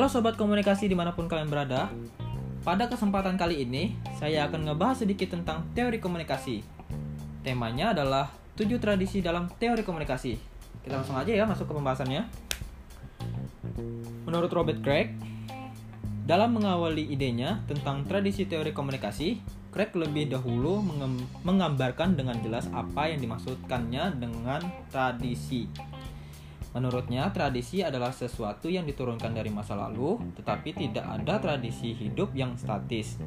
Halo sobat komunikasi di mana pun kalian berada. Pada kesempatan kali ini Saya akan ngebahas sedikit tentang teori komunikasi. Temanya adalah 7 tradisi dalam teori komunikasi. Kita langsung aja ya masuk ke pembahasannya. Menurut Robert Craig Dalam mengawali idenya tentang tradisi teori komunikasi Craig lebih dahulu menggambarkan dengan jelas apa yang dimaksudkannya dengan tradisi Menurutnya, tradisi adalah sesuatu yang diturunkan dari masa lalu, tetapi tidak ada tradisi hidup yang statis.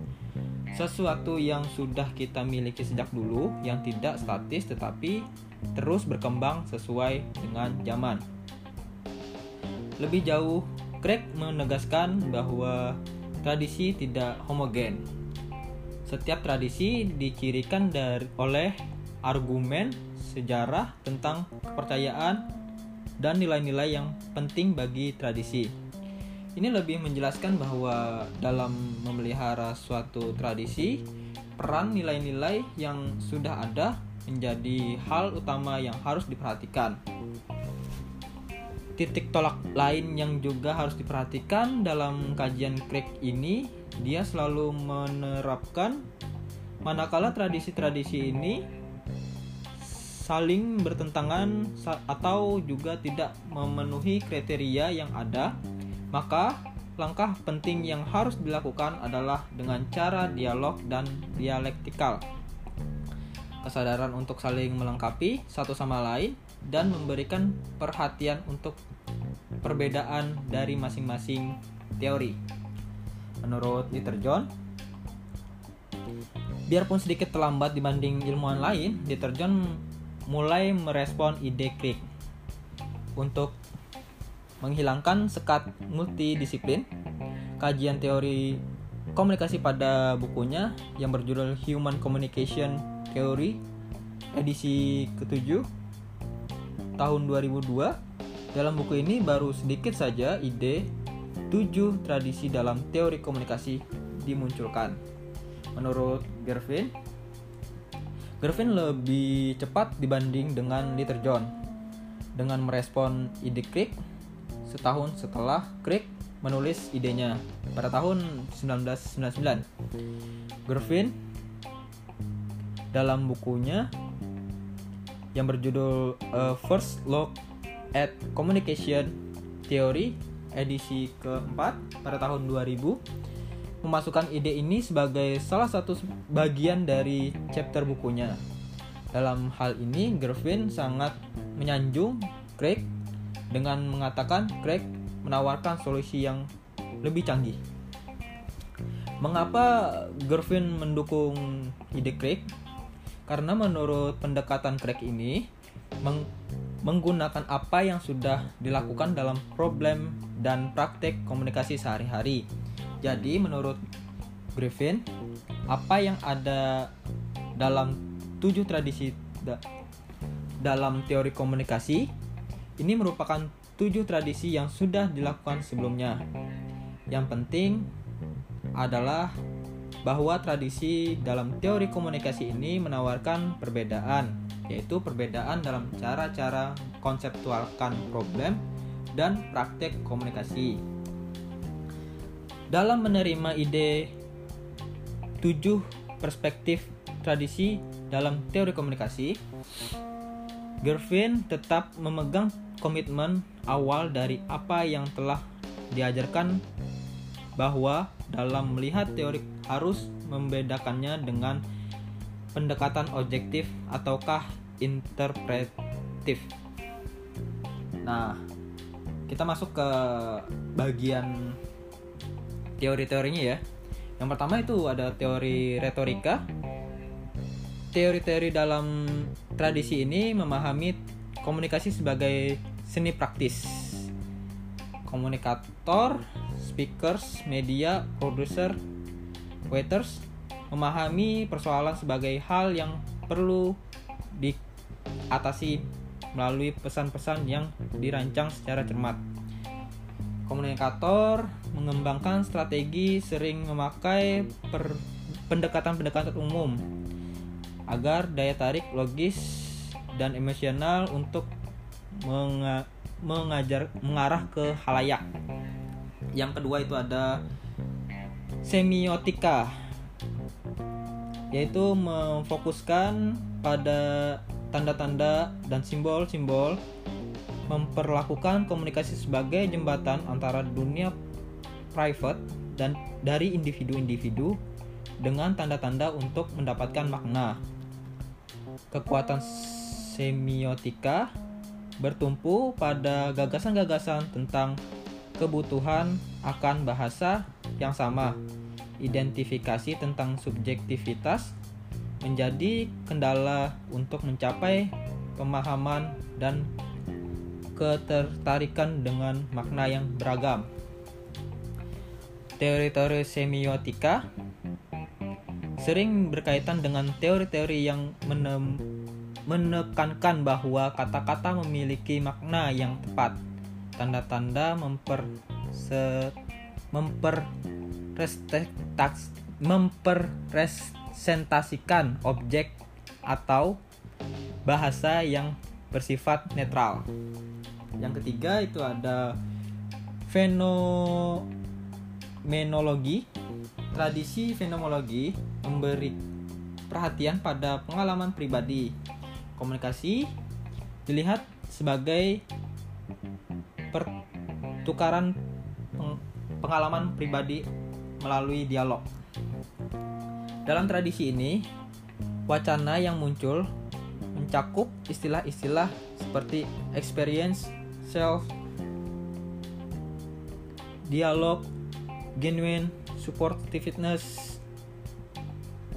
Sesuatu yang sudah kita miliki sejak dulu, yang tidak statis tetapi terus berkembang sesuai dengan zaman. Lebih jauh, Craig menegaskan bahwa tradisi tidak homogen. Setiap tradisi dicirikan dari, oleh argumen sejarah tentang kepercayaan dan nilai-nilai yang penting bagi tradisi. Ini lebih menjelaskan bahwa dalam memelihara suatu tradisi, peran nilai-nilai yang sudah ada menjadi hal utama yang harus diperhatikan. Titik tolak lain yang juga harus diperhatikan dalam kajian Craig ini, dia selalu menerapkan manakala tradisi-tradisi ini saling bertentangan atau juga tidak memenuhi kriteria yang ada, maka langkah penting yang harus dilakukan adalah dengan cara dialog dan dialektikal. Kesadaran untuk saling melengkapi satu sama lain dan memberikan perhatian untuk perbedaan dari masing-masing teori. Menurut Dieter John, biarpun sedikit terlambat dibanding ilmuwan lain, Dieter John mulai merespon ide Crick untuk menghilangkan sekat multidisiplin kajian teori komunikasi pada bukunya yang berjudul Human Communication Theory edisi ke-7 tahun 2002 dalam buku ini baru sedikit saja ide 7 tradisi dalam teori komunikasi dimunculkan. Menurut Gervin Gervin lebih cepat dibanding dengan Liter John dengan merespon ide Crick setahun setelah Crick menulis idenya pada tahun 1999. Gervin dalam bukunya yang berjudul A First Look at Communication Theory edisi keempat pada tahun 2000 memasukkan ide ini sebagai salah satu bagian dari chapter bukunya. Dalam hal ini, Gervin sangat menyanjung Craig dengan mengatakan Craig menawarkan solusi yang lebih canggih. Mengapa Gervin mendukung ide Craig? Karena menurut pendekatan Craig ini, meng menggunakan apa yang sudah dilakukan dalam problem dan praktek komunikasi sehari-hari jadi menurut Griffin, apa yang ada dalam tujuh tradisi da, dalam teori komunikasi ini merupakan tujuh tradisi yang sudah dilakukan sebelumnya. Yang penting adalah bahwa tradisi dalam teori komunikasi ini menawarkan perbedaan, yaitu perbedaan dalam cara-cara konseptualkan problem dan praktek komunikasi. Dalam menerima ide tujuh perspektif tradisi dalam teori komunikasi, Gervin tetap memegang komitmen awal dari apa yang telah diajarkan bahwa dalam melihat teori harus membedakannya dengan pendekatan objektif ataukah interpretif. Nah, kita masuk ke bagian teori-teorinya ya. Yang pertama itu ada teori retorika. Teori-teori dalam tradisi ini memahami komunikasi sebagai seni praktis. Komunikator, speakers, media, producer, waiters memahami persoalan sebagai hal yang perlu diatasi melalui pesan-pesan yang dirancang secara cermat. Komunikator mengembangkan strategi sering memakai pendekatan-pendekatan umum agar daya tarik logis dan emosional untuk menga mengajar mengarah ke halayak. Yang kedua itu ada semiotika yaitu memfokuskan pada tanda-tanda dan simbol-simbol memperlakukan komunikasi sebagai jembatan antara dunia private dan dari individu-individu dengan tanda-tanda untuk mendapatkan makna. Kekuatan semiotika bertumpu pada gagasan-gagasan tentang kebutuhan akan bahasa yang sama. Identifikasi tentang subjektivitas menjadi kendala untuk mencapai pemahaman dan ketertarikan dengan makna yang beragam. Teori-teori semiotika sering berkaitan dengan teori-teori yang menem menekankan bahwa kata-kata memiliki makna yang tepat. Tanda-tanda memper memper objek atau bahasa yang bersifat netral. Yang ketiga itu ada fenomenologi. Tradisi fenomenologi memberi perhatian pada pengalaman pribadi. Komunikasi dilihat sebagai pertukaran pengalaman pribadi melalui dialog. Dalam tradisi ini, wacana yang muncul mencakup istilah-istilah seperti experience, self, dialog, genuine, supportiveness,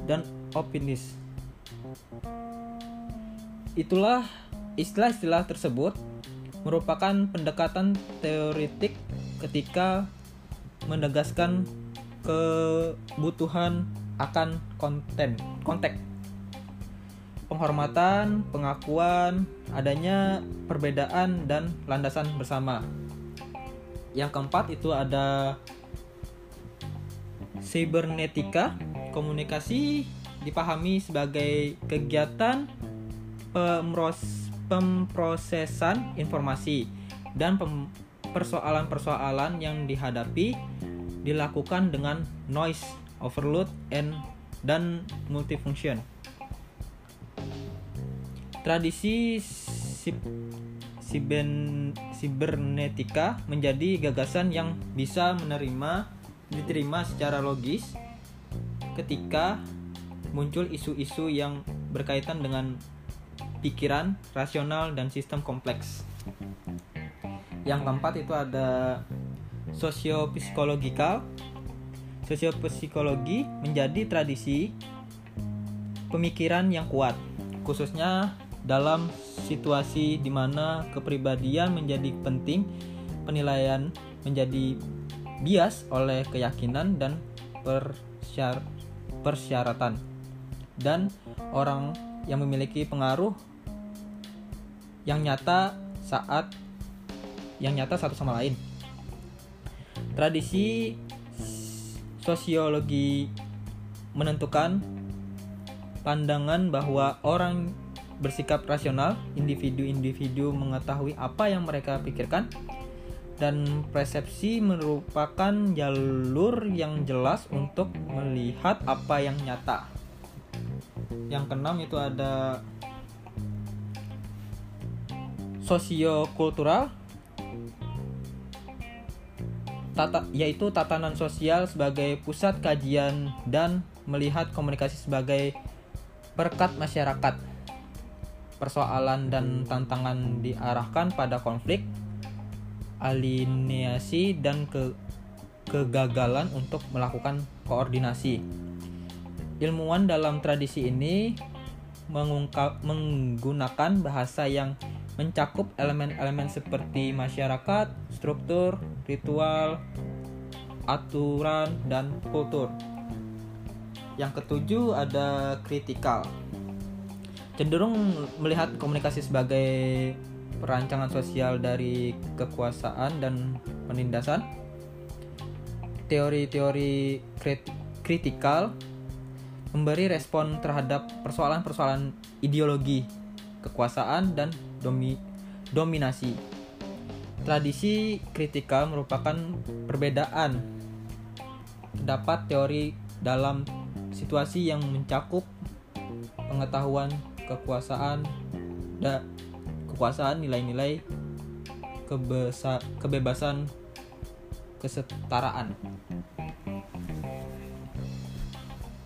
dan optimis. Itulah istilah-istilah tersebut merupakan pendekatan teoritik ketika menegaskan kebutuhan akan konten konteks penghormatan, pengakuan, adanya perbedaan dan landasan bersama. Yang keempat itu ada cybernetika, komunikasi dipahami sebagai kegiatan pemros pemprosesan informasi dan persoalan-persoalan yang dihadapi dilakukan dengan noise overload and dan multifunction. Tradisi sibernetika menjadi gagasan yang bisa menerima diterima secara logis ketika muncul isu-isu yang berkaitan dengan pikiran, rasional, dan sistem kompleks. Yang keempat itu ada sosiopsikologikal. Sosiopsikologi menjadi tradisi pemikiran yang kuat, khususnya dalam situasi di mana kepribadian menjadi penting, penilaian menjadi bias oleh keyakinan dan persyar persyaratan, dan orang yang memiliki pengaruh yang nyata saat yang nyata satu sama lain. Tradisi sosiologi menentukan pandangan bahwa orang bersikap rasional, individu-individu mengetahui apa yang mereka pikirkan, dan persepsi merupakan jalur yang jelas untuk melihat apa yang nyata. Yang keenam itu ada sosiokultural tata, yaitu tatanan sosial sebagai pusat kajian dan melihat komunikasi sebagai perkat masyarakat. Persoalan dan tantangan diarahkan pada konflik, alineasi dan ke kegagalan untuk melakukan koordinasi. Ilmuwan dalam tradisi ini mengungkap, menggunakan bahasa yang mencakup elemen-elemen seperti masyarakat, struktur, ritual, aturan, dan kultur. Yang ketujuh ada kritikal. Cenderung melihat komunikasi sebagai perancangan sosial dari kekuasaan dan penindasan. Teori-teori kritikal memberi respon terhadap persoalan-persoalan ideologi, kekuasaan, dan domi, dominasi. Tradisi kritikal merupakan perbedaan terdapat teori dalam situasi yang mencakup pengetahuan, kekuasaan, da, kekuasaan, nilai-nilai kebesa, kebebasan, kesetaraan.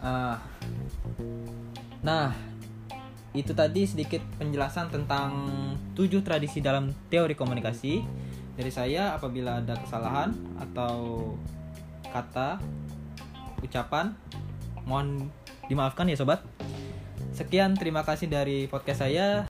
Ah. Nah, itu tadi sedikit penjelasan tentang tujuh tradisi dalam teori komunikasi dari saya apabila ada kesalahan atau kata ucapan mohon dimaafkan ya sobat sekian terima kasih dari podcast saya